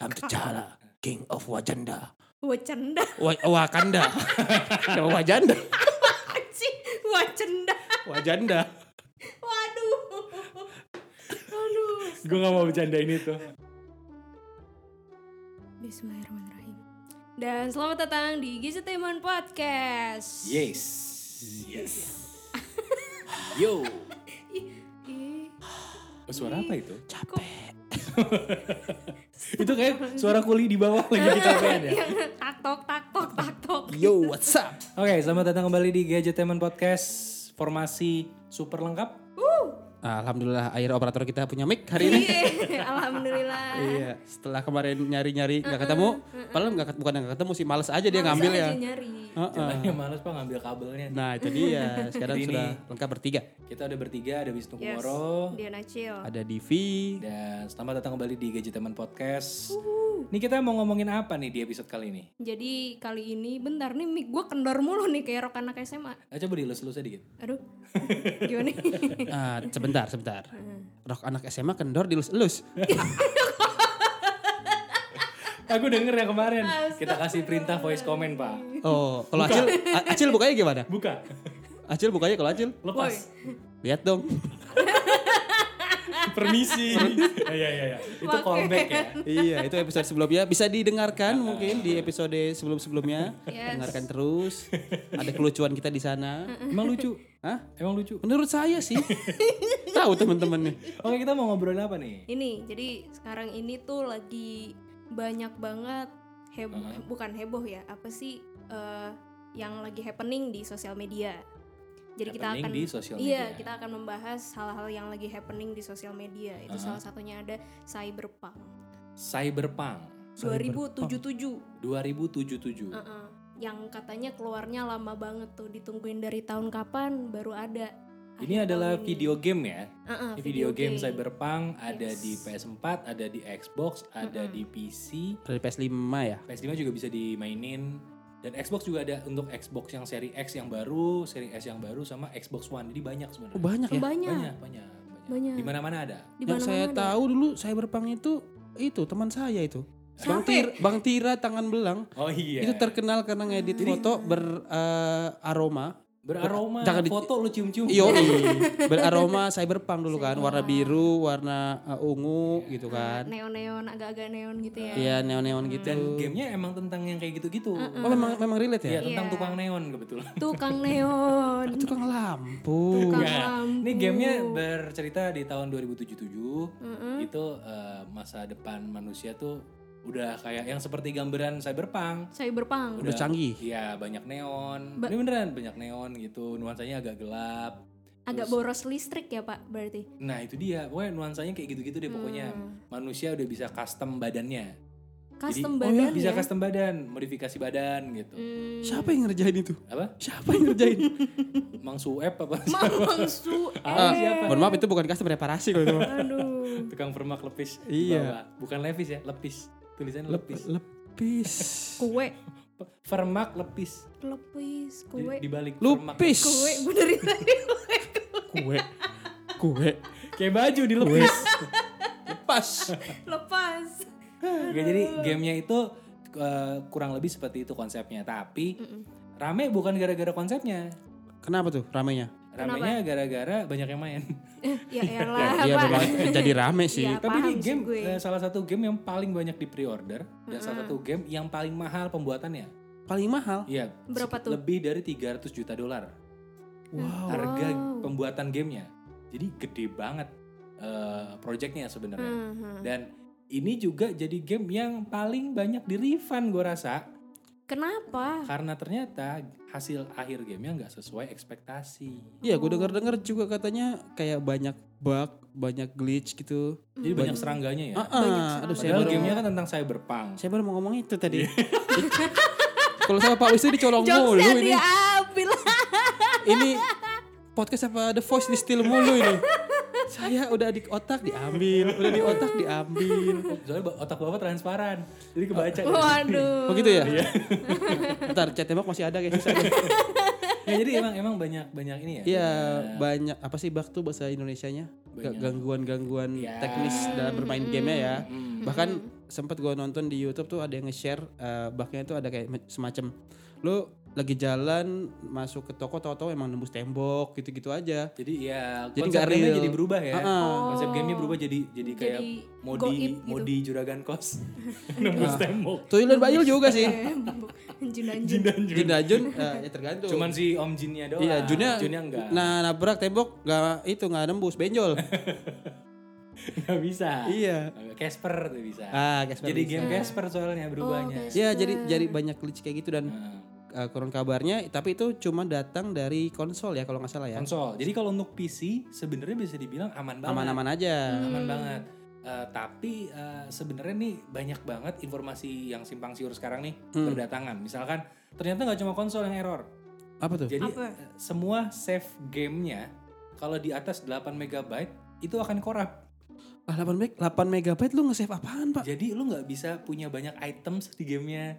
I'm T'Challa, King of Wakanda. Wacanda. Wa Wakanda. Nama Wajanda. Wacanda. Wajanda. Waduh. Aduh. Gue gak mau bercandain itu. Bismillahirrahmanirrahim. Dan selamat datang di Gadgetainment Podcast. Yes. Yes. Yo. Ih, Oh, suara apa itu? Capek. itu kayak suara kuli di bawah lagi kecapean ya. yang taktok taktok taktok. Yo, what's up? Oke, selamat datang kembali di Gadgetainment Podcast. Formasi super lengkap. Alhamdulillah akhir operator kita punya mic hari ini. Iya, Alhamdulillah. Iya, setelah kemarin nyari-nyari nggak ketemu, padahal nggak bukan nggak ketemu sih, males aja dia ngambil Masa ya. aja nyari. Heeh. Caranya males pak ngambil kabelnya. Nah itu dia, sekarang sudah lengkap bertiga. Kita udah bertiga, ada Wisnu Yes. Kumoro. Dia Nacil. Ada Divi, Dan selamat datang kembali di Gadgetainment Podcast. Ini kita mau ngomongin apa nih di episode kali ini? Jadi kali ini bentar nih mic gue kendor mulu nih kayak rok anak SMA. Nah, coba dilus-lus dikit. Aduh. Gimana nih? Ah, sebentar, sebentar. Rok anak SMA kendor dilus-elus. Aku denger ya kemarin. Kita kasih perintah voice comment pak. Oh, kalau Acil, Acil bukanya gimana? Buka. Acil bukanya kalau Acil, Lepas. lihat dong. Permisi. Iya iya iya. Itu callback ya. iya, itu episode sebelumnya bisa didengarkan mungkin di episode sebelum-sebelumnya. Yes. Dengarkan terus. Ada kelucuan kita di sana. Emang lucu? Hah? Emang lucu? Menurut saya sih. Tahu teman-teman nih. Oke kita mau ngobrolin apa nih? Ini jadi sekarang ini tuh lagi banyak banget heboh bukan heboh ya apa sih eh, yang lagi happening di sosial media. Jadi kita akan di sosial iya media. kita akan membahas hal-hal yang lagi happening di sosial media. Itu Aha. salah satunya ada cyberpunk Cyberpunk 2077. 2077. Heeh. Yang katanya keluarnya lama banget tuh ditungguin dari tahun kapan baru ada. Ini Akhir adalah ini. video game ya. Heeh, Ini video game Cyberpunk ada Yes. di PS4, ada di Xbox, ada di PC. Dari PS5 ya. PS5 juga bisa dimainin dan Xbox juga ada untuk Xbox yang seri X yang baru, seri S yang baru sama Xbox One. Jadi banyak sebenarnya. Oh, banyak ya. Banyak. banyak, banyak, banyak. Banyak. Di mana-mana ada. Di Yang saya ada. tahu dulu Cyberpunk itu itu teman saya itu. Bang, Siapa? Tir, Bang Tira tangan belang. Oh iya. Itu terkenal karena ngedit foto beraroma. Beraroma. Jangan di- foto lu cium-cium. Iyo, beraroma cyberpunk dulu kan, warna biru, warna uh, ungu gitu kan. neon-neon agak-agak neon gitu ya. Iya, neon-neon gitu. Dan gamenya emang tentang yang kayak gitu-gitu. Oh, memang memang relate Iya, ya? tentang Iya. tukang neon kebetulan. Tukang neon. Tukang lampu. Tukang Ya, lampu. ini gamenya bercerita di tahun 2077. Itu eh, masa depan manusia tuh udah kayak yang seperti gambaran cyberpunk. Cyberpunk. Udah canggih. Iya, banyak neon. Ba- ini beneran banyak neon gitu. Nuansanya agak gelap. Agak boros listrik ya pak berarti. Nah, itu dia. Pokoknya nuansanya kayak gitu-gitu deh pokoknya. Hmm. Manusia udah bisa custom badannya. Custom Jadi- badan Bisa ya. custom badan, modifikasi badan gitu. Hmm. Siapa yang ngerjain itu? Apa? Siapa yang ngerjain? Mang Sueb apa? Mamang su. Ah, siapa? Mohon maaf itu bukan custom reparasi kalau itu. Aduh. Tukang permak lepis. Iya. Bukan levis ya, lepis. Tulisannya Lep- lepis. lepis. Kue. Permak lepis. Lepis. Kue. di balik permak Lupis. Kue. Benerin tadi. Kue. Kue. Kayak baju dilepis. Lepas. Lepas. Oke, jadi gamenya itu eh, kurang lebih seperti itu konsepnya. Tapi rame bukan gara-gara konsepnya. Kenapa tuh ramenya? Ramenya gara-gara banyak yang main. ya elah Iya memang jadi rame sih. Iya. Tapi ini game gue. eh, salah satu game yang paling banyak di pre-order dan salah satu game yang paling mahal pembuatannya. Paling mahal. Iya. Berapa tuh? Lebih dari 300 juta dolar. Wow. Harga Wow. pembuatan gamenya. Jadi gede banget eh projectnya sebenarnya. Hmm. Dan ini juga jadi game yang paling banyak di refund gue rasa. Kenapa? Karena ternyata hasil akhir gamenya nggak sesuai ekspektasi. Iya, gue denger-denger juga katanya kayak banyak bug, banyak glitch gitu. Jadi banyak serangganya ya. Ah, ah, aduh saya Padahal gamenya kan tentang cyberpunk. saya baru mau ngomong itu tadi. Kalau sama Pak Wisnu dicolong mulu ini. diambil. Ini podcast apa The Voice di steal mulu ini. Saya udah di otak diambil, udah di otak diambil. Soalnya otak bapak transparan. Jadi kebaca. Waduh. Oh gitu ya? Ntar chat tembak masih ada guys. Sisa. Ya, jadi emang emang banyak banyak ini ya. Iya banyak apa sih bak tuh bahasa Indonesianya? Gangguan-gangguan Ya. teknis dalam bermain gamenya ya. Hmm. Bahkan sempat gue nonton di YouTube tuh ada yang nge-share eh, bugnya itu ada kayak semacam lu lagi jalan masuk ke toko tau-tau emang nembus tembok gitu-gitu aja. Jadi ya Jadi konsep gamenya real. jadi berubah ya. Ah. Konsep gamenya berubah jadi jadi kayak Jadi modi gitu. modi juragan kos nembus tembok. Dan Bayul juga sih. Jin dan Jun. Jin dan Jun eh, ya tergantung. Cuman si Om Jinnya doang. Iya, Junnya, Junnya enggak. Nah, nabrak tembok nggak itu nggak nembus benjol. Enggak bisa. iya. Casper tuh bisa. Ah, Casper jadi bisa. game Casper soalnya berubahnya. Oh, Ya, jadi jadi banyak glitch kayak gitu dan Nah, uh, konon kabarnya tapi itu cuma datang dari konsol ya kalau nggak salah ya. konsol. Jadi kalau untuk PC sebenarnya bisa dibilang aman banget. Aman-aman aja. aman banget. Eh, tapi eh, sebenarnya nih banyak banget informasi yang simpang siur sekarang nih Hmm. berdatangan. Misalkan ternyata nggak cuma konsol yang error. Apa tuh? Jadi Apa? eh, semua save gamenya kalau di atas 8 megabyte itu akan korup. Ah, 8 meg 8 megabyte lu nge-save apaan, Pak? Jadi lu nggak bisa punya banyak items di gamenya.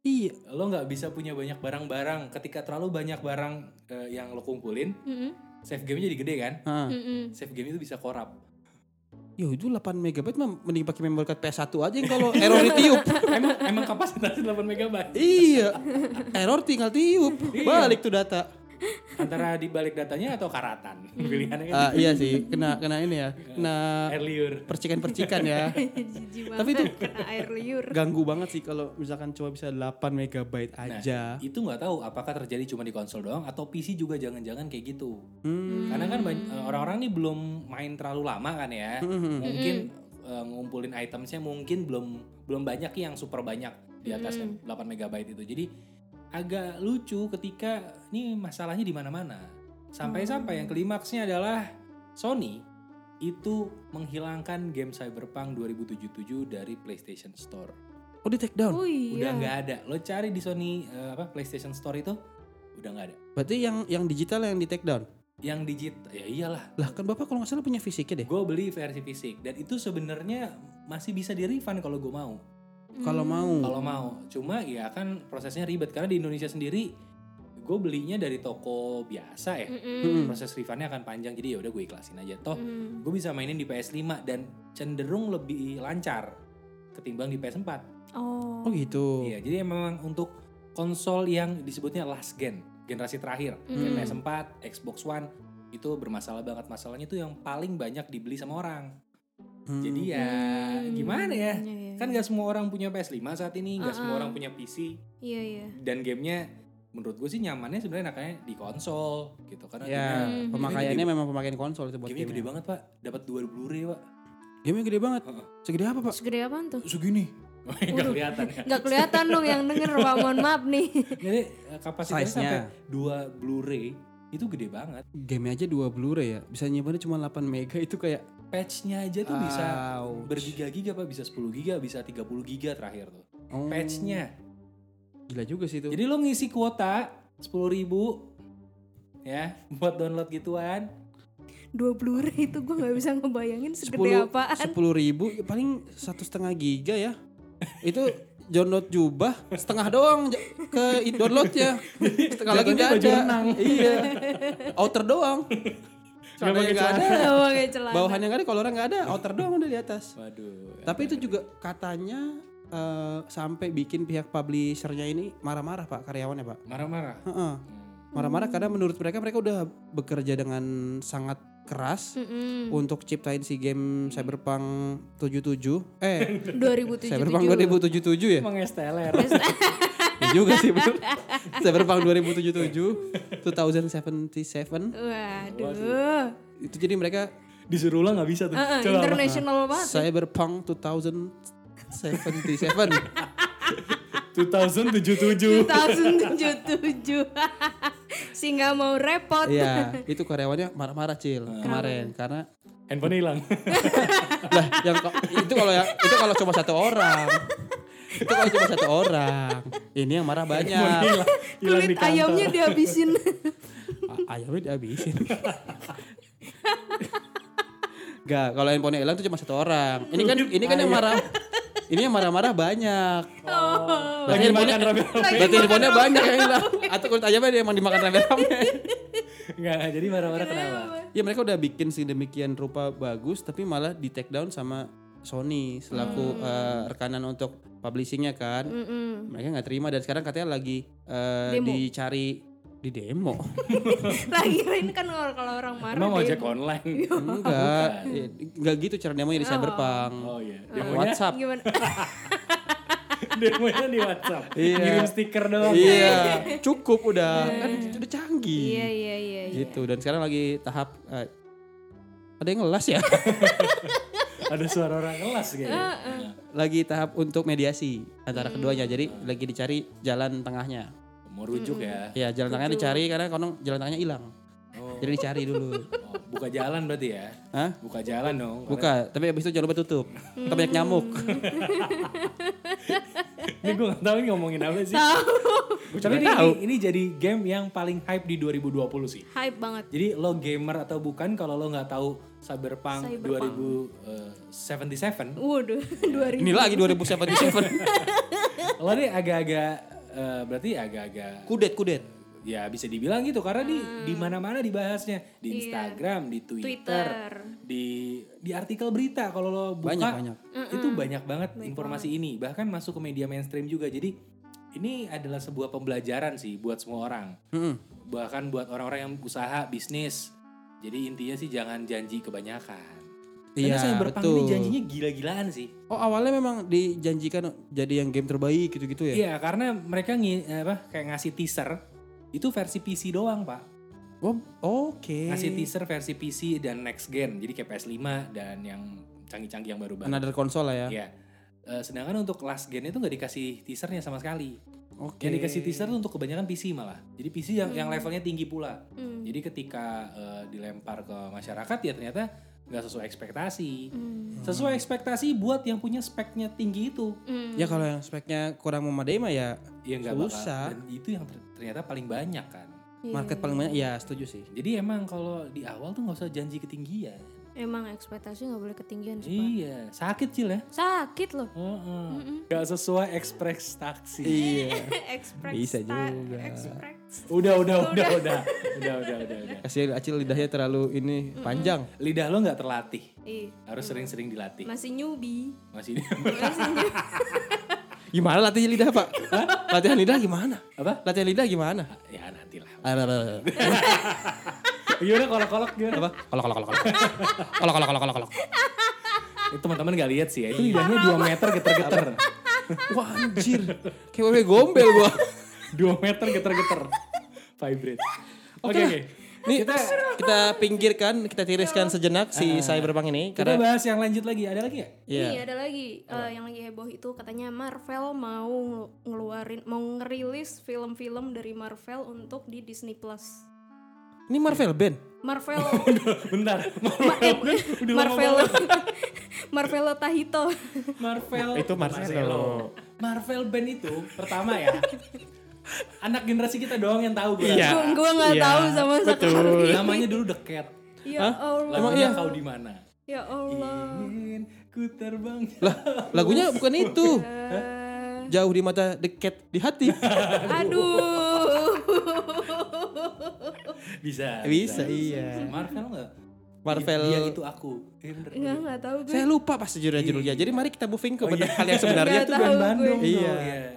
Iya. Lo nggak bisa punya banyak barang-barang. Ketika terlalu banyak barang eh, yang lo kumpulin, Mm-mm. save gamenya jadi gede kan? Ah. Mm-mm. Save game itu bisa korup. Ya itu 8 megabyte mah mending pakai memory card PS1 aja yang kalau error ditiup. emang emang kapasitasnya 8 megabyte. iya. Error tinggal tiup. Iya. Balik tuh data. Antara dibalik datanya atau karatan. Pilihannya kan Ah, iya sih, kena kena ini ya. Kena air liur. percikan-percikan ya. Jijik Tapi itu- kena air liur. Ganggu banget sih kalau misalkan cuma bisa 8 megabyte Nah, aja. itu nggak tahu apakah terjadi cuma di konsol doang atau PC juga jangan-jangan kayak gitu. Hmm. Karena kan eh, orang-orang nih belum main terlalu lama kan ya. Hmm. Mungkin eh, ngumpulin itemsnya mungkin belum belum banyak yang super banyak di atas 8 megabyte itu. Jadi agak lucu ketika ini masalahnya di mana-mana. Sampai-sampai yang klimaksnya adalah Sony itu menghilangkan game Cyberpunk 2077 dari PlayStation Store. Oh, di take down. Oh Udah iya. nggak ada. Lo cari di Sony eh, apa PlayStation Store itu udah nggak ada. Berarti yang yang digital yang di take down. Yang digit ya iyalah. Lah kan Bapak kalau nggak salah punya fisiknya deh. Gue beli versi fisik dan itu sebenarnya masih bisa di refund kalau gue mau. Kalau mau. Kalau mau. Cuma ya kan prosesnya ribet karena di Indonesia sendiri gue belinya dari toko biasa ya. Mm-mm. Proses refundnya akan panjang jadi ya udah gue ikhlasin aja. Toh Mm. gue bisa mainin di PS5 dan cenderung lebih lancar ketimbang di PS4. Oh. Oh gitu. Iya, jadi memang untuk konsol yang disebutnya last gen, generasi terakhir, Hmm. PS4, Xbox One itu bermasalah banget. Masalahnya itu yang paling banyak dibeli sama orang. Hmm. Jadi ya Hmm. gimana ya? Iya, iya, Kan gak semua orang punya PS5 saat ini, nggak semua Uh-uh. orang punya PC Iya iya. dan gamenya menurut gue sih nyamannya sebenarnya nakanya di konsol gitu karena Ya, gamenya- Hmm. pemakaiannya memang pemakaian konsol itu buat gamenya gede game. banget pak, dapat dua Blu-ray pak, Game gede banget. Segede apa, Pak? Segede apaan tuh? segini, nggak Waduh. kelihatan ya. Gak kelihatan dong yang denger Pak, mohon maaf nih. Jadi eh, kapasitasnya Size-nya. sampai dua Blu-ray itu gede banget. Game aja 2 Blu-ray ya. Bisa nyimpannya cuma 8 mega itu kayak Patchnya aja tuh bisa Ouch. bergiga-giga pak, bisa 10 giga, bisa 30 giga terakhir tuh. oh, Patchnya. Gila juga sih itu. Jadi lo ngisi kuota 10 ribu ya buat download gituan. Dua Blu-ray itu gue gak bisa ngebayangin segede 10 apaan. 10 ribu paling satu setengah giga ya. itu download jubah setengah doang ke downloadnya setengah lagi nggak baju ada iya outer doang Celananya pakai nggak ada Gak pakai celana. bawahannya nggak ada kalau orang nggak ada outer doang udah di atas Waduh. tapi itu juga katanya eh, sampai bikin pihak publishernya ini marah-marah pak karyawannya pak marah-marah. Heeh. Hmm. marah-marah karena menurut mereka mereka udah bekerja dengan sangat keras Mm-mm. untuk ciptain si game Cyberpunk 77 eh 2077. Cyberpunk 2077 ya? Emang esteler. ya juga sih bener. Cyberpunk 2077 2077 Waduh. itu jadi mereka Disuruh ulang nggak bisa tuh. Heeh, Coba apa? international banget. Cyberpunk 2077 2077. 2077. si nggak mau repot. Iya itu karyawannya marah-marah cil kemarin karena Handphone hilang. lah yang itu kalau ya itu kalau cuma satu orang itu kalau cuma satu orang ini yang marah banyak Kulit ayamnya dihabisin. Ayamnya dihabisin Gak, kalau handphonenya hilang itu cuma satu orang. Ini kan ini kan yang marah. Ini yang marah-marah banyak. Lagi Berarti handphonenya, berarti handphonenya banyak yang hilang. Atau kulit ayamnya dia emang dimakan rame-rame. Enggak, enggak. Jadi marah-marah kenapa? ya mereka udah bikin sedemikian rupa bagus tapi malah di take down sama Sony selaku eh, rekanan untuk publishingnya kan. Mm-mm. Mereka nggak terima dan sekarang katanya lagi eh, Demo. dicari di demo. Lagi ini kan kalau kalau orang marah Emang demo. ojek online? enggak, ya, enggak gitu cara demonya di Cyberpunk. Oh iya. Di Demonya, WhatsApp. Gimana? demonya di WhatsApp. Iya. Ngirim stiker doang. Iya, cukup udah kan udah canggih. iya iya iya. iya. Gitu dan sekarang lagi tahap eh, ada yang ngelas ya? Ada suara orang kelas kayaknya. lagi tahap untuk mediasi antara keduanya. Jadi lagi dicari jalan tengahnya. Mau rujuk ya. Ya, jalan tengahnya dicari karena konon jalan tengahnya hilang. Oh. Jadi dicari dulu. Oh, buka jalan berarti ya. Hah? Buka jalan dong. Buka, tapi habis itu jangan lupa tutup. Kita banyak nyamuk. Ini gue gak tau ini ngomongin apa sih. Gue Tapi ini, tahu. ini, ini jadi game yang paling hype di 2020 sih. Hype banget. Jadi lo gamer atau bukan kalau lo nggak tahu Cyberpunk, eh, Cyberpunk. 2077, Waduh, 2000. Ini lagi 2077. lo nih agak-agak eh, berarti agak-agak kudet, kudet. Ya bisa dibilang gitu karena di di mana-mana dibahasnya. Di Instagram, di Twitter, Twitter. di di artikel berita kalau lo buka. Banyak, banyak. itu banyak banget informasi ini. Bahkan masuk ke media mainstream juga. Jadi ini adalah sebuah pembelajaran sih buat semua orang. Mm-mm. bahkan buat orang-orang yang usaha bisnis. Jadi intinya sih jangan janji kebanyakan. Iya, ini betul. janjinya gila-gilaan sih. Oh, awalnya memang dijanjikan jadi yang game terbaik gitu-gitu ya? Iya karena mereka ngi, apa kayak ngasih teaser itu versi PC doang pak Oh, oke. ngasih teaser versi PC dan next gen jadi kayak PS5 dan yang canggih-canggih yang baru-baru Another console lah ya. Iya. Eh, sedangkan untuk last gen itu nggak dikasih teasernya sama sekali Oke. yang dikasih teaser tuh untuk kebanyakan PC malah jadi PC yang yang levelnya tinggi pula Hmm. jadi ketika eh, dilempar ke masyarakat ya ternyata nggak sesuai ekspektasi Hmm. sesuai ekspektasi buat yang punya speknya tinggi itu Hmm. Ya kalau yang speknya kurang memadai mah ya ya nggak bakal Susah. dan itu yang ter- ternyata paling banyak kan Iya. market paling banyak ya setuju sih. jadi emang kalau di awal tuh nggak usah janji ketinggian Emang ekspektasi nggak boleh ketinggian sih, iya sakit cil ya Sakit loh. Heeh. nggak sesuai ekspektasi Iya. Bisa juga. Ekspres. Udah, udah, udah, udah. Udah, udah, udah, udah. udah udah udah udah udah Acil lidahnya terlalu ini panjang. Hmm. Lidah lo nggak terlatih. Iya. Harus sering-sering dilatih. Masih nyubi. Masih. udah nyubi. Gimana udah lidah pak? Hah? Latihan lidah gimana? Apa? Latihan lidah gimana? Ah, ya nantilah. Ah, iya, udah kolok-kolok gimana? Apa? Kolok-kolok-kolok. Kolok-kolok-kolok-kolok. Itu teman-teman gak lihat sih ya. Itu iya. lidahnya 2 meter geter-geter. Wah anjir. Kayak udah gombel gua. 2 meter geter-geter. Vibrate. Oke Oke. oke. Nih, kita kita pinggirkan, kita tiriskan sejenak si Cyberpunk ini kita karena bahas yang lanjut lagi. Ada lagi ya Iya. Nih ada lagi. Eh, yang lagi heboh itu katanya Marvel mau ngelu- ngeluarin mau ngerilis film-film dari Marvel untuk di Disney Plus. Ini Marvel band. Marvel. Bentar. Ma- eh, Marvel. Marvel Tahito. Marvel. Itu Marcelo. Marvel band itu pertama ya anak generasi kita doang yang tahu gue Iya. Gua gua nggak Iya, tahu sama sekali. namanya dulu The Cat Ya Allah. Emang lagunya iya? kau di mana Ya Allah. ingin ku terbang Lah, lagunya bukan itu. Eh, Jauh di mata, dekat di hati. aduh. bisa Bisa, iya. Marvel nggak Marvel. dia itu aku Eh, bener. Enggak enggak tahu gue. Saya lupa pas judulnya judulnya. Jadi mari kita moving ke Oh, iya. hal yang sebenarnya gue. Bandung Iya.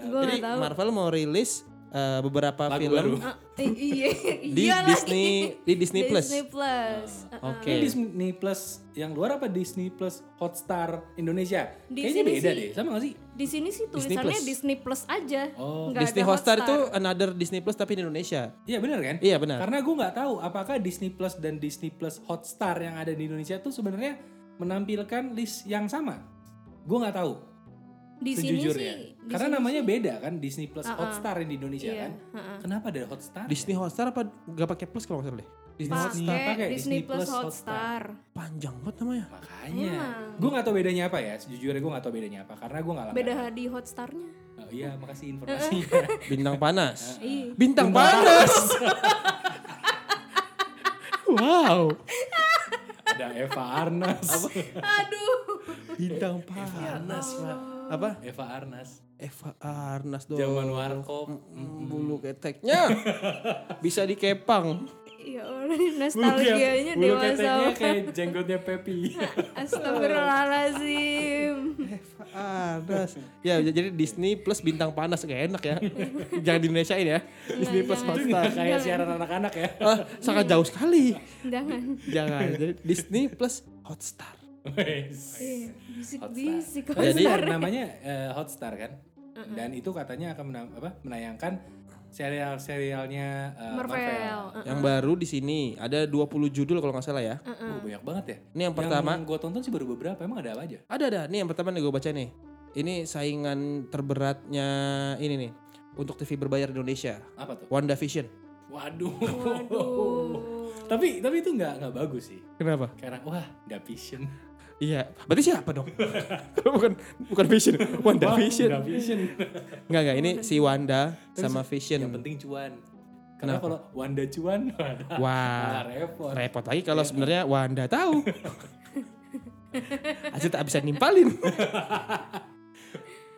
Jadi. Marvel mau rilis eh, beberapa Lagu film baru. Ah, eh, iya, di iya. Disney di Disney Plus. Disney Plus. Ah, Oke. Ini Disney Plus yang luar apa Disney Plus Hotstar Indonesia? Di Kayaknya sini beda sih- deh, sama gak sih? Di sini sih Disney tulisannya Plus. Disney Plus aja. Oh. Nggak Disney ada Hotstar itu another Disney Plus tapi di Indonesia. Iya benar kan? Iya benar. Karena gue nggak tahu apakah Disney Plus dan Disney Plus Hotstar yang ada di Indonesia tuh sebenarnya menampilkan list yang sama. Gue nggak tahu Di sini sejujurnya. sih. di Karena sini namanya sih- beda kan Disney Plus Ah, ah. Hotstar yang di Indonesia Iya, kan. ah, ah. Kenapa ada Hotstar? Disney Hotstar apa gak pakai plus kalau nggak salah deh. Disney Hotstar Pakai pakai Disney, Disney Plus Plus Hotstar. panjang banget namanya. Makanya, Emang. gue nggak tahu bedanya apa ya. Sejujurnya gue nggak tahu bedanya apa karena gue nggak Beda di Hotstarnya. Oh, iya, makasih informasinya. Bintang panas. Iya. Bintang panas. wow. ada Eva Arnas. Aduh. Bintang panas. Arnas, Pak. Apa? Eva Arnas. Eva Arnas dong. Zaman Warkop. Mm, Bulu keteknya bisa dikepang. Ya Allah, ini nostalgianya bulu dewasa keteknya banget. kayak jenggotnya Pepi. Astagfirullahaladzim. panas. Ya jadi Disney plus bintang panas kayak enak ya. Jangan di Indonesia ini ya. Disney plus. Hotstar. Kayak siaran anak-anak ya. Ah, sangat jauh sekali. Jangan. Jangan. Jadi Disney plus Hotstar. Wes. Iya, Bisik-bisik. Jadi namanya eh, Hotstar kan. Dan itu katanya akan mena- apa, menayangkan serial-serialnya eh, Marvel. Marvel. Uh, Yang baru di sini ada 20 judul kalau nggak salah ya. Oh, banyak banget ya. Ini yang pertama. Yang gue tonton sih baru beberapa. Emang ada apa aja? Ada ada. Nih yang pertama nih gue baca nih. Ini saingan terberatnya ini nih untuk TV berbayar di Indonesia. Apa tuh? WandaVision. Waduh. Waduh. tapi tapi itu nggak nggak bagus sih. Kenapa? Karena wah, nggak vision. Iya. Berarti siapa dong? bukan bukan Vision. WandaVision. Nggak vision. Enggak enggak ini si Wanda sama Yang Vision. penting cuan. Karena Kenapa? kalau Wanda cuan, Wah. repot. Repot lagi kalau sebenarnya Wanda tahu. Aja tak bisa nimpalin.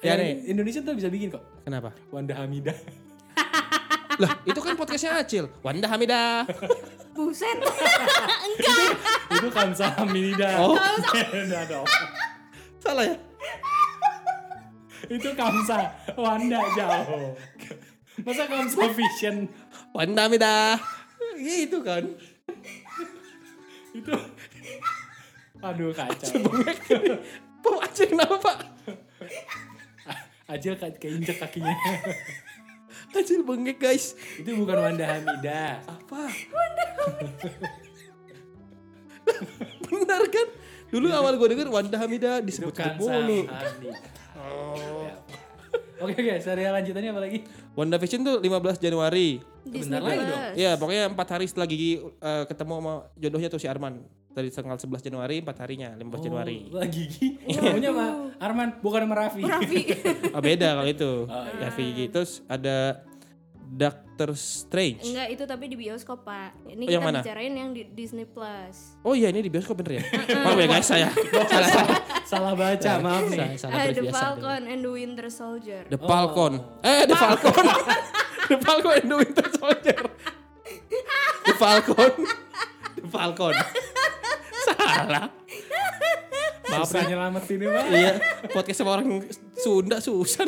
ya Yang nih. Indonesia tuh bisa bikin kok. Kenapa? Wanda Hamidah. Lah, itu kan podcastnya Acil. Wanda Hamidah. Buset. itu Kamsa Hamidah. Oh. Beda dong. Salah ya? itu Kamsa. Wanda jauh. Masa Kamsa Vision? Wanda Hamidah. Gitu kan. Itu Aduh kacau. Pak Acil kenapa Pak? Ajil kayak keinjek kakinya. Acil bengek guys. itu bukan Wanda Hamidah. Apa? Benar kan? Dulu awal gue denger Wanda Hamidah Itu disebut mulu. Ya. Oke oke, serial lanjutannya apa lagi? WandaVision tuh 15 Januari. Disney lagi dong. Plus. Iya, pokoknya empat hari setelah Gigi eh, ketemu sama jodohnya tuh si Arman. Dari tanggal 11 Januari, empat harinya, 15 Januari. Oh, Gigi. Punya sama Arman, bukan sama Raffi. Raffi. Oh, beda kalau itu. Oh, Ya, Gigi. Terus ada Doctor Strange. Enggak, itu tapi di bioskop, Pak. Ini Oh, yang kita mana? bicarain yang di Disney Plus. Oh iya, ini di bioskop bener ya? Maaf ya guys, saya. salah, salah. Salah baca, maaf nih. Saya salah Ah, The. Falcon and the Winter Soldier. The Falcon. Eh, The Falcon. the Falcon and the Winter Soldier. The Falcon. The Falcon. Salah. Maaf Susah nyelamatin ini, Pak. Iya, podcast sama orang Sunda susah.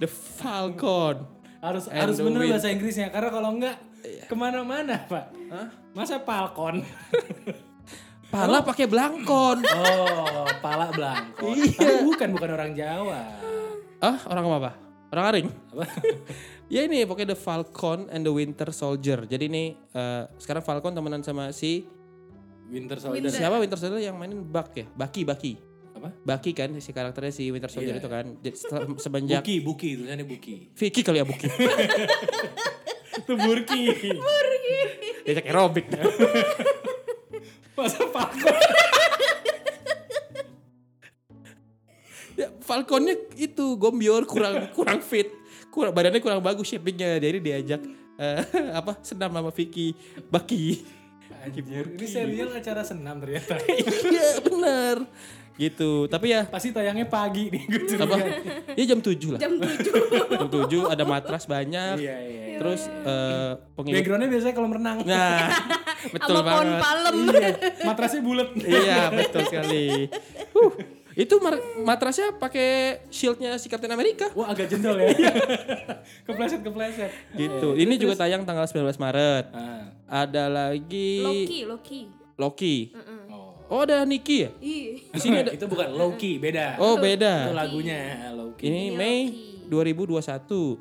The Falcon. Harus And harus bener wind. bahasa Inggrisnya karena kalau enggak ke mana-mana pak. Masa Falcon? Pala pakai belangkon. oh, pala belangko. Iya. Tapi bukan bukan orang Jawa. Ah, orang apa? Orang Aring. Apa? Ya ini pokoknya The Falcon and the Winter Soldier. Jadi ini eh, sekarang Falcon temenan sama si Winter Soldier. siapa Winter Soldier yang mainin Buck ya? Baki, Baki. Apa? Baki kan si karakternya si Winter Soldier Iya. itu kan. Jadi setelah- semenjak Buki, Buki, tulisannya Buki. Vicky kali ya Buki. Itu Burki. Diajak aerobik. Masa Falcon? ya, Falconnya itu gombior kurang kurang fit. Kurang badannya kurang bagus shapingnya. Jadi diajak eh, apa senam sama Vicky, Baki. Anjir, ini serial acara senam ternyata. iya bener. Gitu. Tapi ya Pasti tayangnya pagi nih. gue curiga. apa? Ya jam 7 lah. Jam 7. Jam 7 ada matras banyak. Iya, iya. Terus eh pengikut Backgroundnya biasanya kolam renang. Nah, betul Sama pohon banget. palem. iya, matrasnya bulat. iya, betul sekali. Huh, itu mar- matrasnya pakai shieldnya si Captain America. Wah agak jendol ya. kepleset kepleset. Gitu. Ini juga tayang tanggal 19 Maret. Ah. Ada lagi Loki, Loki. Loki. Heeh. Oh. Oh, ada Nikki ya? Ih. Di sini ada itu bukan Loki, beda. Oh, Itu beda. lagunya Loki. Ini Ini Mei Loki. 2021.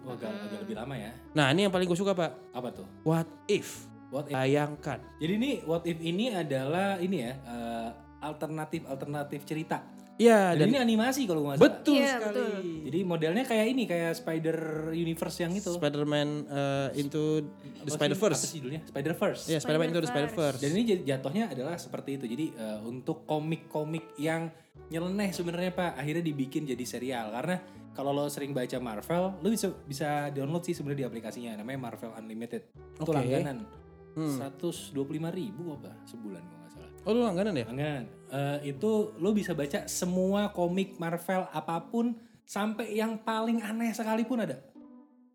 Oh, agak, agak lebih lama ya. Nah, ini yang paling gue suka, Pak. Apa tuh? What if? What if? Tayangkan. Jadi ini What if ini adalah ini ya eh, alternatif alternatif cerita. Iya, Dan, dan ini animasi kalau gue nggak salah. betul Iya, sekali. betul. Jadi modelnya kayak ini kayak Spider Universe yang itu. Spider-Man uh, into the Spider-Verse. Apa sih judulnya? Spider Verse. Iya, Spider-Man into the Spider-Verse. Spider-Verse. Dan ini jat- jatuhnya adalah seperti itu. Jadi eh, untuk komik-komik yang nyeleneh sebenarnya Pak, akhirnya dibikin jadi serial karena kalau lo sering baca Marvel, lo bisa bisa download sih sebenarnya di aplikasinya namanya Marvel Unlimited. Itu Oke. langganan. Hmm. 125 ribu apa sebulan. Oh, lu langganan ya? Langganan. Eh, itu lo bisa baca semua komik Marvel apa pun sampai yang paling aneh sekalipun ada.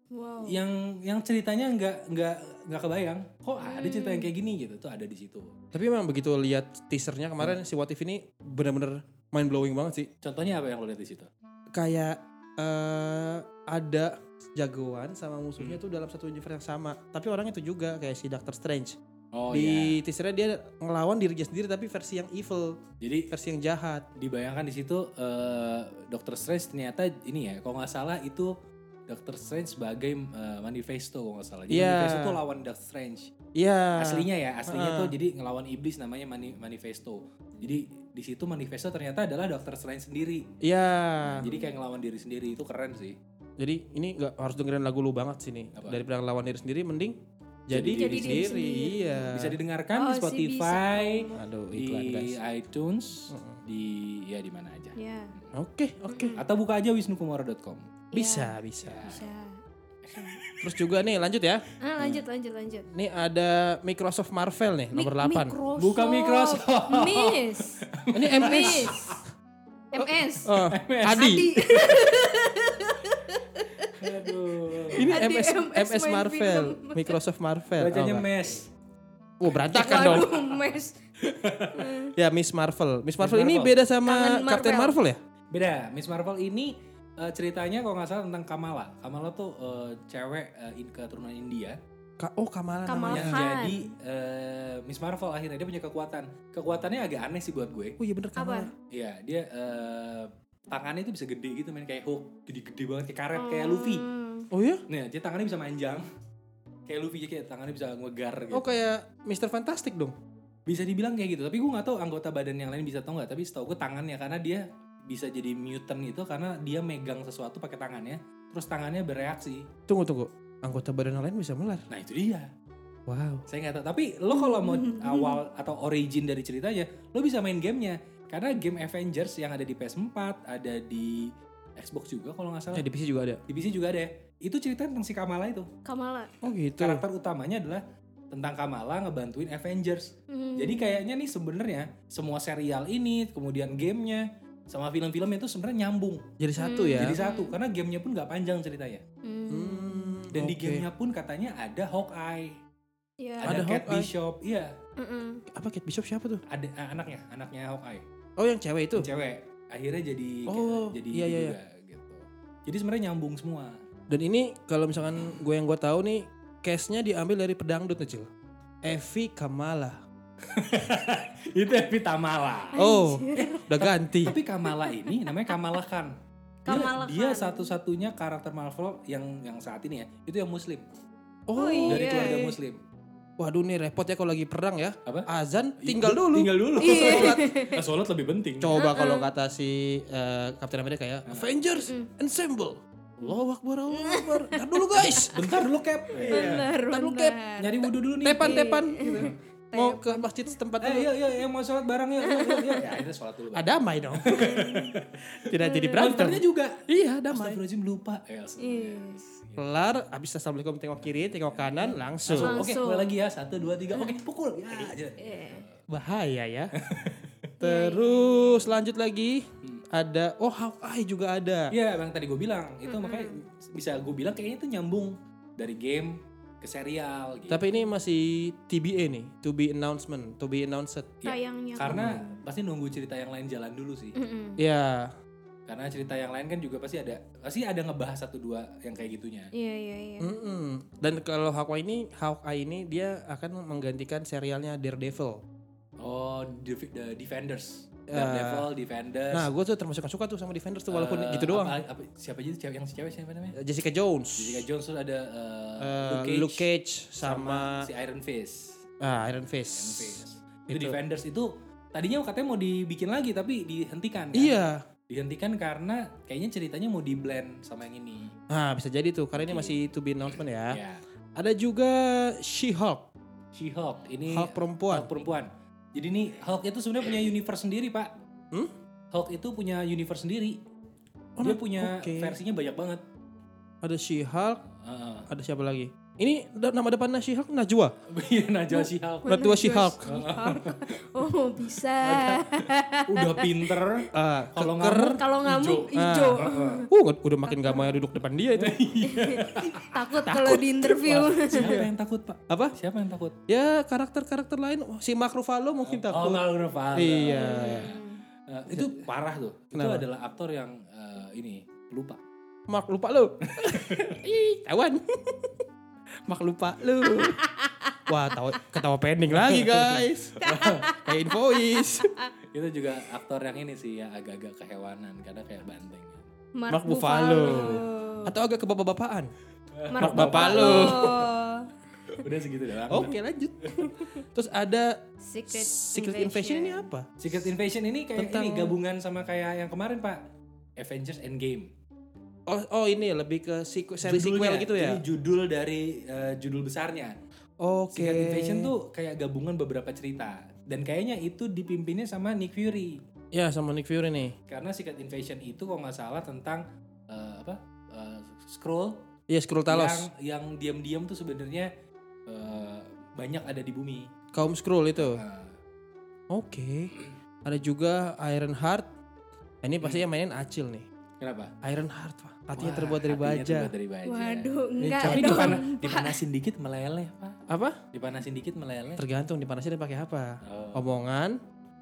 Wow. Yang yang ceritanya nggak nggak nggak kebayang. Kok ada cerita yang kayak gini gitu? Tuh ada di situ. Tapi memang begitu lihat teasernya kemarin si What If ini benar-benar mind blowing banget sih. Contohnya apa yang lo lihat di situ? Kayak eh ada jagoan sama musuhnya Hmm. tuh dalam satu universe yang sama. Tapi orang itu juga kayak si Doctor Strange. Oh di iya. teasernya dia ngelawan dirinya sendiri tapi versi yang evil, Jadi versi yang jahat. dibayangkan di situ eh, Doctor Strange ternyata ini ya, kalau nggak salah itu Doctor Strange sebagai eh, manifesto kalau nggak salah. Jadi Iya. manifesto tuh lawan Doctor Strange. Iya. Aslinya ya, aslinya Ah. tuh jadi ngelawan iblis namanya mani- manifesto. Jadi di situ manifesto ternyata adalah Doctor Strange sendiri. Iya. Jadi kayak ngelawan diri sendiri itu keren sih. Jadi ini nggak harus dengerin lagu lu banget sih nih. Apa? Daripada ngelawan diri sendiri mending jadi, Jadi diri diri sendiri. sendiri. Iya. Bisa didengarkan Oh, di Spotify, bisa. Aduh, di iklan guys. iTunes, Mm-mm. di ya di mana aja. Ya. Oke, oke. Atau buka aja wisnukumara.com. Bisa, bisa. Bisa. Terus juga nih lanjut ya. Ah, lanjut lanjut lanjut. Nih ada Microsoft Marvel nih nomor Mi- 8. Microsoft. Buka Microsoft. Miss. Ini MS. Miss. MS. Oh, Adi. Adi. Aduh. Ini Adi MS MS MS Marvel, film. Microsoft Marvel. Bacanya Oh, mes. Oh, berantakan dong. Mes. Ya Miss Marvel. Miss Marvel ini Marvel. beda sama Tangan Captain Marvel. Marvel ya? Beda, Miss Marvel ini eh, ceritanya kalau nggak salah tentang Kamala. Kamala tuh eh, cewek eh, in- keturunan India Ka- oh, Kamala, Kamala namanya. yang Khan. jadi eh, Miss Marvel akhirnya dia punya kekuatan. Kekuatannya agak aneh sih buat gue. Oh iya bener Kamala. Iya, dia eh, tangannya itu bisa gede gitu main kayak Hulk, gede-gede banget kayak karet kayak Luffy. Hmm. Oh iya? Nah, dia tangannya bisa manjang. Kayak Luffy kayak tangannya bisa ngegar gitu. Oh kayak Mr. Fantastic dong. Bisa dibilang kayak gitu, tapi gue nggak tahu anggota badan yang lain bisa tau nggak. Tapi setahu gue tangannya karena dia bisa jadi mutant itu karena dia megang sesuatu pakai tangannya, terus tangannya bereaksi. Tunggu tunggu. Anggota badan yang lain bisa melar. Nah itu dia. Wow. Saya nggak tahu. Tapi lo kalau mau awal atau origin dari ceritanya, lo bisa main gamenya. Karena game Avengers yang ada di PS4, ada di Xbox juga kalau nggak salah. Ya di PC juga ada. Di PC juga ada. Itu cerita tentang si Kamala itu. Kamala. Oh gitu. Karakter utamanya adalah tentang Kamala ngebantuin Avengers. Hmm. Jadi kayaknya nih sebenarnya semua serial ini, kemudian gamenya, sama film-film itu sebenarnya nyambung. Jadi satu Hmm. ya. Jadi satu, karena gamenya pun nggak panjang ceritanya. Hmm. Hmm, Dan di oke. gamenya pun katanya ada Hawkeye, Ya. ada, Ada Kate Hawkeye. Bishop, iya, Mm-mm. apa Kate Bishop siapa tuh? ada eh, anaknya, anaknya Hawkeye, Oh yang cewek itu. cewek. Akhirnya jadi Oh, jadi iya, iya, juga gitu. Jadi sebenarnya nyambung semua. Dan ini kalau misalkan gue yang gue tahu nih, case-nya diambil dari pedangdut kecil. Evi Kamala. itu Evi Tamala. Oh, udah ganti. Tapi Kamala ini namanya Kamala Khan. Dia, Kamala dia Khan. satu-satunya karakter Marvel yang yang saat ini ya, itu yang Muslim Oh, Oh, iya. dari keluarga Muslim. Waduh nih repot ya kalau lagi perang ya. Apa? Azan tinggal dulu. Tinggal dulu. Iya. Nah, sholat lebih penting. Coba kalau kata si eh, Captain America ya, Avengers Ensemble. Allahu Akbar, Allahu Akbar. Ntar dulu guys. Bentar dulu Cap. Benar, Ntar lu, benar. Cap. Nyari wudhu dulu nih. Tepan, tepan. Gitu. Mau ke masjid setempat Eh, dulu. yuk, yuk, yang mau sholat bareng yuk, yuk, yuk, yuk. Ya, akhirnya sholat dulu. Ah, damai dong. Tidak jadi berantem. Dokternya juga. Iya, damai. Astagfirullahaladzim lupa. Ya, Yes. Kelar, habis assalamualaikum tengok kiri, tengok kanan, langsung. Langsung. Oke, mulai lagi ya. Satu, dua, tiga. Oke, pukul. Ya, aja. Eh. Bahaya ya. Terus lanjut lagi ada oh Hawkeye juga ada. Iya, yang tadi gue bilang. Itu makanya bisa gue bilang kayaknya itu nyambung dari game ke serial gitu. Tapi ini masih TBA nih, to be announcement, to be announced. Ya, Sayangnya. Karena pasti nunggu cerita yang lain jalan dulu sih. Mm-mm. Ya, Karena cerita yang lain kan juga pasti ada pasti ada ngebahas satu dua yang kayak gitunya. Iya, iya, iya. mm-mm. dan kalau Hawkeye ini, Hawkeye ini dia akan menggantikan serialnya Daredevil. Oh, The Defenders. Daredevil, Defenders. Nah, gue tuh termasuk suka tuh sama Defenders tuh walaupun Eh, gitu doang. apa- apa- siapa aja tuh cewek yang si cewek siapa namanya? Jessica Jones, Jessica Jones terus ada eh, eh, Luke Cage, sama, si Iron Fist. ah, Iron Fist. Iron Fist. Itu Itu. Defenders itu tadinya katanya mau dibikin lagi tapi dihentikan kan? Iya. Dihentikan karena kayaknya ceritanya mau di blend sama yang ini. Nah, bisa jadi tuh karena ini masih to be announcement ya. Ya. Ada juga She-Hulk, She-Hulk ini Hulk perempuan. Hulk perempuan. Jadi ini Hulk itu sebenarnya punya universe sendiri, Pak. Hmm? Hulk itu punya universe sendiri. Oh, Dia punya oke. versinya banyak banget. Ada She-Hulk, Heeh. ada siapa lagi? Ini nama depannya She-Hulk Najwa. Iya, Najwa She-Hulk. Najwa She-Hulk. Oh, bisa. Udah pinter. Ah, Kalau ngamuk, Kalau ngamuk Hijau. hijau. Uh, udah makin gak mau duduk depan dia itu. Takut kalau di interview. Siapa yang takut, Pak? Apa? Siapa yang takut? Ya karakter-karakter lain, oh, si Mark Ruffalo mungkin Oh, takut. Mark Ruffalo. Iya. Eh, itu parah tuh. Kenapa? Itu adalah aktor yang eh, ini lupa. Mak lupa lu. Ih, tawan. Mak lupa lu. Wah, tahu ketawa pending lagi, guys. Kayak invoice. Itu juga aktor yang ini sih ya agak-agak kehewanan karena kayak banteng. Mark, Mark Buffalo. Atau agak ke bapak-bapaan. Mark Buffalo. Udah segitu doang. Oke, lanjut. Terus ada Secret, Secret Invasion ini apa? Secret Invasion ini kayak Tentang- ini gabungan sama kayak yang kemarin Pak. Avengers Endgame. Oh, oh ini lebih ke sequel, seri sequel Judulnya, gitu ya? Ini judul dari eh, judul besarnya. Oke. Secret Invasion tuh kayak gabungan beberapa cerita. Dan kayaknya itu dipimpinnya sama Nick Fury. Ya, sama Nick Fury nih. Karena Secret Invasion itu kalau nggak salah tentang eh, apa? eh, Skrull Iya, Skrull Talos. yang yang diam-diam tuh sebenarnya eh, banyak ada di bumi. Kaum Skrull itu. Nah, Oke. Ada juga Iron Heart. Ini pasti yang mainin Acil nih. kenapa? Iron Heart, Pak. Hatinya Wah, terbuat dari hatinya baja. terbuat dari baja. Waduh, enggak Tapi dong. dipana- dipanasin dikit meleleh, Pak. Apa? Dipanasin dikit meleleh. Tergantung dipanasin pakai apa. Oh. Omongan,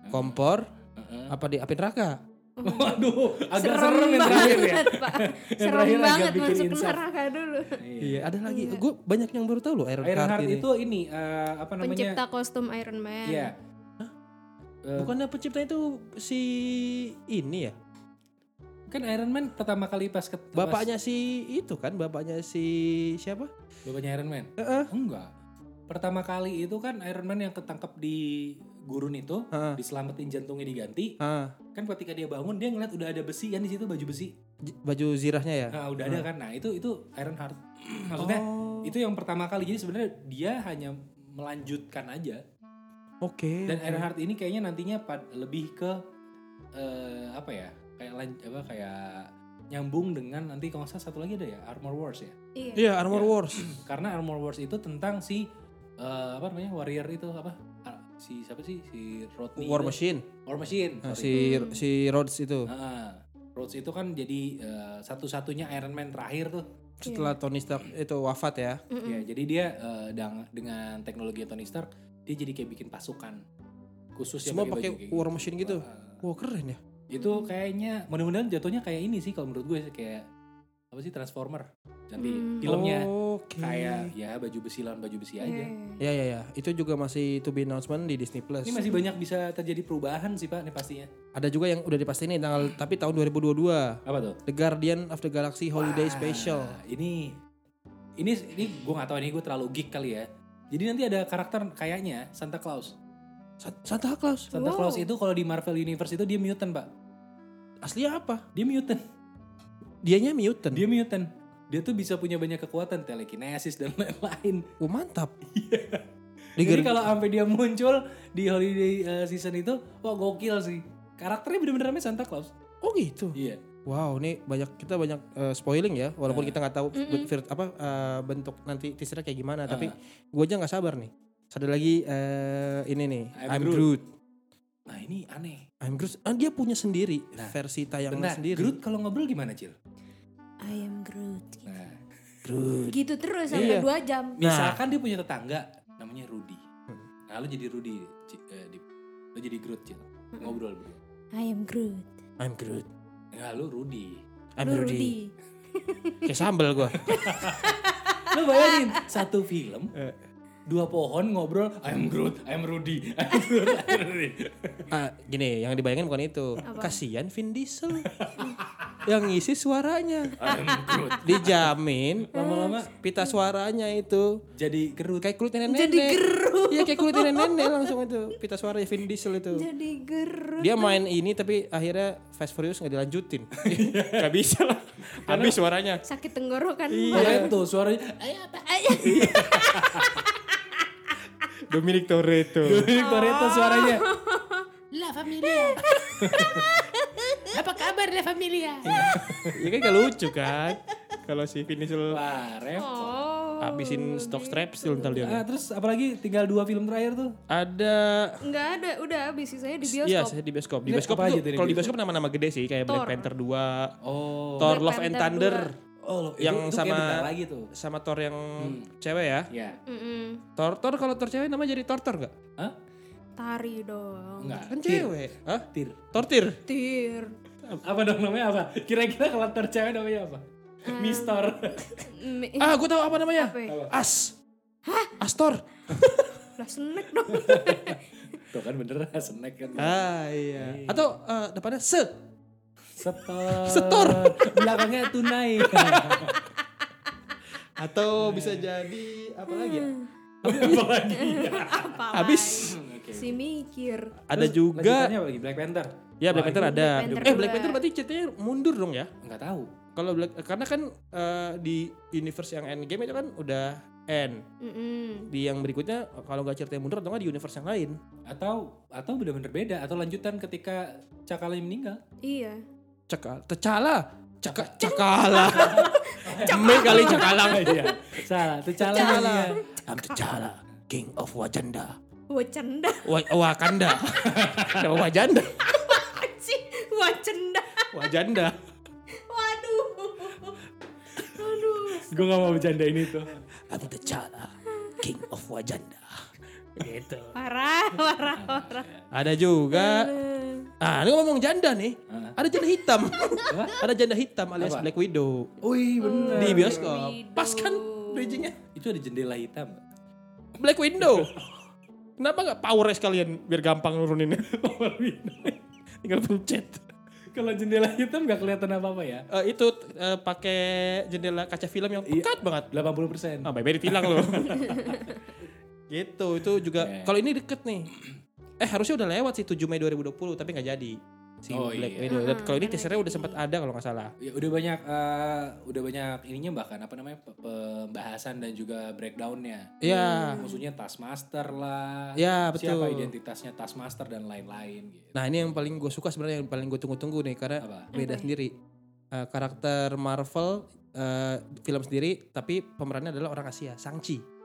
kompor, Heeh. apa di api neraka? Waduh, agak Serem serem, yang terakhir ya. banget, Pak. Yang Serem terakhir banget masuk insaf. neraka dulu. Iya, ada lagi. Gue banyak yang baru tahu loh Iron, Iron Heart, Heart ini. itu ini eh, apa namanya? Pencipta kostum Iron Man. Iya. Eh, Bukannya pencipta itu si ini ya? Kan Iron Man pertama kali pas ke Bapaknya si itu kan, bapaknya si siapa? bapaknya Iron Man. Heeh. Enggak. Pertama kali itu kan Iron Man yang ketangkep di gurun itu, Heeh. diselamatin jantungnya diganti. Ah, Kan ketika dia bangun dia ngeliat udah ada besi kan di situ baju besi. j- baju zirahnya ya? Nah, udah ada kan. Nah, itu itu Iron Heart. Maksudnya Oh, itu yang pertama kali. Jadi sebenarnya dia hanya melanjutkan aja. Oke. Dan Iron Heart ini kayaknya nantinya lebih ke eh, apa ya? Kayak apa kayak nyambung dengan nanti kalau nggak salah satu lagi ada ya Armor Wars ya. Iya. Iya, Armor Iya. Wars. Karena Armor Wars itu tentang si eh, apa namanya warrior itu apa si siapa sih si Rodney War itu. Machine. War Machine Nah, si si Rhodes itu. Ah, Rhodes itu kan jadi eh, satu-satunya Iron Man terakhir tuh Setelah Tony Stark itu wafat ya. Mm-mm. ya jadi dia eh, dang- dengan teknologi Tony Stark dia jadi kayak bikin pasukan khusus yang Semua pakai War gitu. Machine gitu. Ah, Wah, keren ya. Itu kayaknya mudah-mudahan jatuhnya kayak ini sih kalau menurut gue kayak apa sih Transformer nanti Hmm. filmnya Oke. kayak ya baju besi lawan baju besi aja Iya. Ya ya ya, itu juga masih to be announcement di Disney Plus. ini masih banyak bisa terjadi perubahan sih pak ini pastinya Ada juga yang udah dipastiin nih tanggal tapi tahun 2022. apa tuh The Guardian of the Galaxy Holiday Wah, Special. ini ini ini gue nggak tahu ini gue terlalu geek kali ya jadi nanti ada karakter kayaknya Santa Claus Santa Claus. Santa Wow. Claus itu kalau di Marvel Universe itu dia mutant pak Aslinya apa? dia mutant Dianya mutant. dia mutant dia tuh bisa punya banyak kekuatan telekinesis dan lain-lain Oh, mantap. Di Jadi kalau sampai dia muncul di holiday uh, season itu, wah gokil sih. Karakternya bener-bener namanya Santa Claus. Oh gitu. Iya. Wow, ini banyak kita banyak eh, spoiling ya, walaupun Nah. kita nggak tahu ben- vir- apa eh, bentuk nanti teasernya kayak gimana, Ah. tapi gue aja nggak sabar nih. Ada lagi eh, ini nih, I'm I'm, Groot. Groot. Nah ini aneh. I'm Groot. Ah, dia punya sendiri Nah, versi tayangan Bentar, sendiri. Groot kalau ngobrol gimana Cil? I am Groot. Nah, Groot. Gitu terus Iya. sampai dua jam. misalkan dia punya tetangga namanya Rudy. Hmm. Nah lu jadi Rudy, Ci- eh, Dip. lu jadi Groot Cil. Ngobrol bro. I am Groot. I'm Groot. Nah lu Rudy. I'm Lu Rudy. Kayak sambel gue. Lu bayangin satu film Eh. Dua pohon ngobrol I'm Groot, I'm Rudy, I'm Groot, I'm Rudy. ah, gini, yang dibayangin bukan itu. Apa? Kasihan Vin Diesel. yang ngisi suaranya. I'm Groot. Dijamin Lama-lama pita suaranya itu jadi Groot. kayak kulit nenek-nenek. Jadi gerut. Iya kayak kulit nenek-nenek langsung itu pita suaranya Vin Diesel itu. Jadi gerut. Dia main ini tapi akhirnya Fast Furious nggak dilanjutin. Gak bisa lah. Habis suaranya. Sakit tenggorokan. Iya. Tuh suaranya. Ayo apa? Ayo. Dominic Toretto. Dominic Toretto suaranya. La familia. Apa kabar La Familia? Iya kan gak lucu kan. Kalau si Vin Diesel Wah, repot. Oh. habisin stock strap still ntar dia. Ah, terus apalagi tinggal dua film terakhir tuh. Ada Enggak ada, udah habis sisanya di Iya, bioskop. saya di bioskop. Di bioskop tuh kalau di bioskop? nama-nama gede sih kayak Black. Panther 2, Oh. Thor Black Love and Thunder Oh, yang itu, sama- lagi tuh. sama Thor yang Hmm. cewek ya. Ya. Mm-mm. Thor Thor kalau Thor cewek namanya jadi Thor Thor enggak? Hah? Tari dong. Enggak. Kan tir. cewek. Hah? Tir. Tortir. Tir. Apa dong namanya apa? Kira-kira kalau tercewek namanya apa? Mistor. Mi- Ah, gue tahu apa namanya. Apa ya? As. Astor. Lah snack dong. Tuh kan bener snack kan. Ah, iya. Atau eh, depannya se. Setor. Setor. Belakangnya tunai. Atau bisa jadi apa lagi ya? Apa lagi? Apa Habis. Oke. Si mikir. Ada Terus juga. apa lagi? Black Panther. Ya Black Panther ada. Black Panther eh Black. Panther berarti ceritanya mundur dong ya? Enggak tahu. Kalau Black karena kan eh, di universe yang Endgame itu kan udah end. Mm-mm. Di yang berikutnya kalau nggak ceritanya mundur atau nggak di universe yang lain. Atau atau benar-benar beda atau lanjutan ketika Cakala meninggal. Iya. Cekal, Tecala, Caka, Cakala. Mei kali Cakala. Iya. Salah. Tecala. iya. I'm Tecala, King of Wakanda. Wacanda. Wa- Wakanda. Wajanda. sih? Wacanda. Wajanda. Waduh. Aduh. Gue gak mau bercandain itu. I'm Tecala, King of Wajanda. Gitu. Parah, parah, parah. Ada juga. Ah, ini ngomong janda nih. Ah. Ada janda hitam. Ada janda hitam alias Apa? Black Widow. Wih bener. Di bioskop. Widow. Pas kan bridgingnya. Itu ada jendela hitam. Black Window. Kenapa nggak power sekalian biar gampang nuruninnya? Tinggal pencet. Kalau jendela hitam gak kelihatan apa-apa ya. Eh, itu eh, pakai jendela kaca film yang Iya. pekat banget. 80 persen. Ah, baik ditilang loh. gitu, itu juga. Oke. Kalau ini deket nih. Eh harusnya udah lewat sih 7 Mei 2020 tapi nggak jadi. Si Oh, Black iya. Widow. Ah, kalau ini teasernya udah sempat ada kalau nggak salah. Ya, udah banyak eh, udah banyak ininya bahkan apa namanya pe- pembahasan dan juga breakdownnya. Iya. Musuhnya Taskmaster lah. Ya, betul. Siapa identitasnya Taskmaster dan lain-lain gitu. Nah ini yang paling gue suka sebenarnya yang paling gue tunggu-tunggu nih karena Apa? beda Apa? sendiri. Eh, karakter Marvel eh, film sendiri tapi pemerannya adalah orang Asia, Shang-Chi.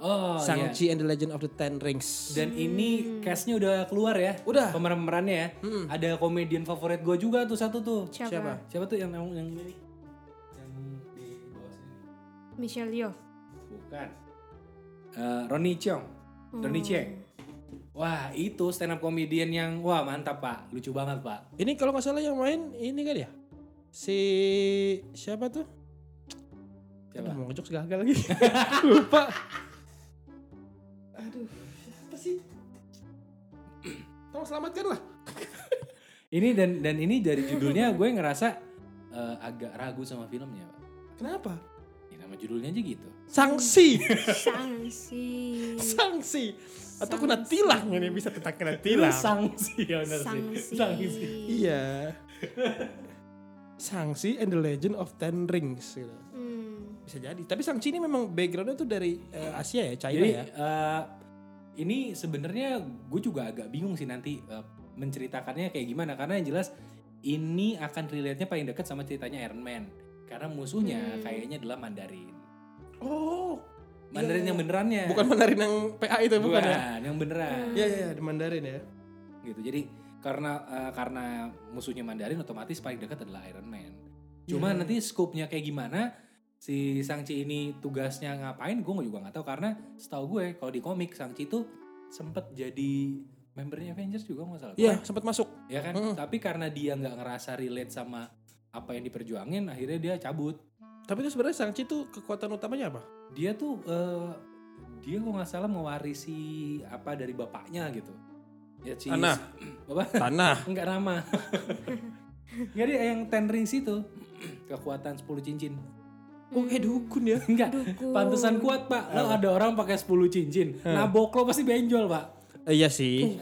Oh iya. Shang-Chi and the Legend of the Ten Rings. Dan ini castnya udah keluar ya. Udah. Pemeran-pemerannya ya. Mm-mm. Ada komedian favorit gue juga tuh satu tuh. Siapa? Siapa? Siapa tuh yang yang yang ini? Yang di bawah sini. Michelle Yeoh. Bukan. Eh Ronnie Chong. Ronnie Hmm. Cheng. Wah itu stand up comedian yang wah mantap pak, lucu banget pak. Ini kalau nggak salah yang main ini kan ya? Si siapa tuh? Siapa? Aduh, mau ngejokes gagal lagi. Lupa. Aduh, siapa sih? Tolong selamatkan lah. Ini dan dan ini dari judulnya gue ngerasa eh, agak ragu sama filmnya pak. Kenapa? Ya, nama judulnya aja gitu. Sanksi. Sanksi. Sanksi. Atau kena tilang ini bisa tentang kena tilang. Sanksi ya benar sih. Sanksi. Sanksi. Iya. Sanksi and the Legend of Ten Rings gitu. Hmm. Bisa jadi. Tapi Sanksi ini memang backgroundnya tuh dari eh, Asia ya, China Jadi ya. eh, ini sebenarnya gue juga agak bingung sih nanti eh, menceritakannya kayak gimana karena yang jelas ini akan relate-nya paling dekat sama ceritanya Iron Man karena musuhnya Hmm. kayaknya adalah Mandarin. Oh. Mandarin Iya, yang benerannya. Bukan Mandarin yang PA itu bukan, ya? yang beneran. Iya iya di Mandarin ya. Gitu. Jadi karena eh, karena musuhnya Mandarin otomatis paling dekat adalah Iron Man. Cuma Iya. nanti scope-nya kayak gimana si Shang-Chi ini tugasnya ngapain gue juga nggak tahu karena setahu gue kalau di komik Shang-Chi itu sempet jadi membernya Avengers juga nggak salah. Iya sempat masuk. Ya kan? Mm. Tapi karena dia nggak ngerasa relate sama apa yang diperjuangin, akhirnya dia cabut. Tapi itu sebenarnya Shang-Chi tuh kekuatan utamanya apa? Dia tuh eh, dia kok nggak salah mewarisi apa dari bapaknya gitu. Ya si Tanah. apa? Tanah. Enggak nama. Dia yang ten rings itu. Kekuatan 10 cincin. Oh kayak dukun ya. Enggak. Dukun. Pantesan kuat, Pak. Lo ada orang pakai 10 cincin. Nabok lo pasti benjol, Pak. Eh, iya sih.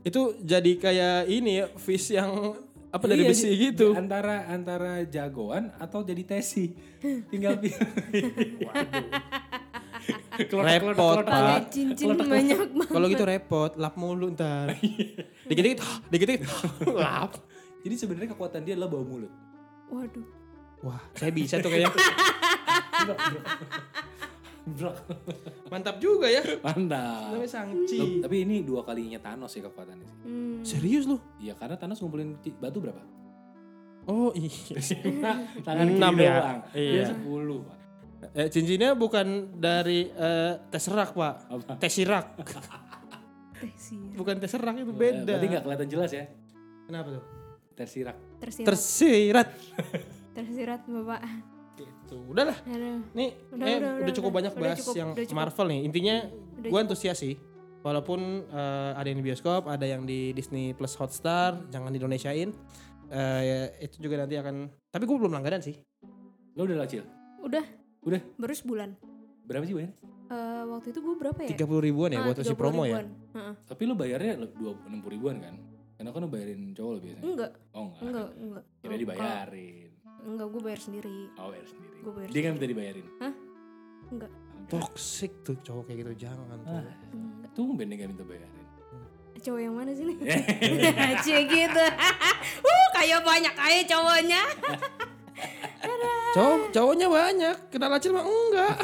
itu jadi kayak ini ya, fish yang apa dari Iya, besi gitu. Antara antara jagoan atau jadi tesi. Tinggal pilih. Waduh. Repot, Pakai Pak. cincin banyak banget. Kalau gitu repot, lap mulu ntar. Dikit-dikit, dikit-dikit, lap. Jadi sebenarnya kekuatan dia adalah bau mulut. Waduh. Wah, saya bisa tuh kayaknya. Bro. Mantap juga ya. Mantap. Namanya Loh, Sangchi. Tapi ini dua kalinya Thanos ya kekuatannya sih. Hmm. Serius lu? Iya karena Thanos ngumpulin batu berapa? Oh iya. Tangan Enam kiri ya? doang. Iya. Dia 10 Pak. Eh, cincinnya bukan dari eh, Tesseract pak, Apa? Tesseract. Tersirat. Bukan terserak itu Eh, beda. Berarti nggak kelihatan jelas ya. Kenapa tuh? Tersirak. Tersirat. Tersirat. Tersirat bapak. Gitu. Udahlah. Aduh. Nih, Udah, eh, udah, udah, udah, cukup udah. banyak Udah bahas cukup, yang udah cukup. Marvel nih. Intinya gue antusias sih. Walaupun eh, ada yang di bioskop, ada yang di Disney Plus Hotstar, jangan di Indonesiain. Eh, ya, itu juga nanti akan. Tapi gue belum langganan sih. Lo udah lah Cil? Udah. Udah. Baru sebulan. Berapa sih bayar? Eh, waktu itu gue berapa ya? Tiga puluh ribuan ya Ah, buat isi 30 promo ya. ribuan. Heeh. Tapi lo bayarnya dua enam puluh ribuan kan? Karena kan lo bayarin cowok lo biasanya. Enggak, Oh enggak. enggak, enggak. Kira Oh, dibayarin. Enggak, gue bayar sendiri. Oh bayar sendiri. Gue bayar Dia kan minta dibayarin. Enggak. Toxic tuh cowok kayak gitu jangan tuh. Ah, tumben dia gak minta bayarin. Cowok yang mana sih nih? Cie gitu. uh, kayak banyak aja cowoknya. Cowok cowoknya banyak, kenal acil mah enggak.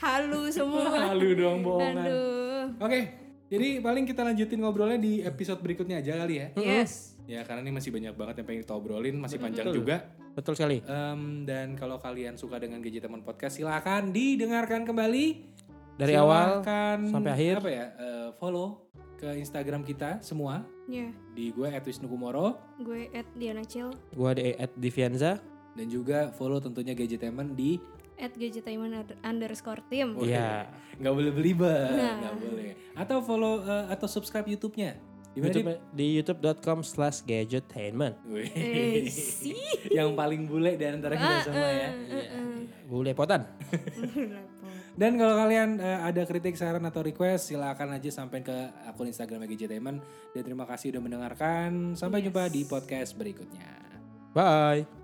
Halu semua. Malu dong bohongan. Aduh. Oke, jadi paling kita lanjutin ngobrolnya di episode berikutnya aja kali ya. Yes. Ya karena ini masih banyak banget yang pengen kita obrolin, masih panjang Betul. juga. Betul sekali. Em, dan kalau kalian suka dengan Gadget Teman Podcast, silahkan didengarkan kembali. Dari awal Silahkan, sampai akhir. Apa ya? eh, follow ke Instagram kita semua Ya, di gue @wisnukumoro gue at Diana Chill, gua di at Divianza. dan juga follow tentunya Gadget Teman di at Gadgetainment under- underscore team. Oh, Iya. nggak boleh belibet, Nah. nggak boleh. Atau follow eh, atau subscribe YouTube-nya. Di mana YouTube, di youtube.com slash gadgetainment. Eh, sih. yang paling bule di antara kita semua ya. Bule potan. Dan kalau kalian eh, ada kritik, saran atau request, silakan aja sampai ke akun Instagram Gadgetainment. Dan terima kasih udah mendengarkan. Sampai jumpa di podcast berikutnya. Bye.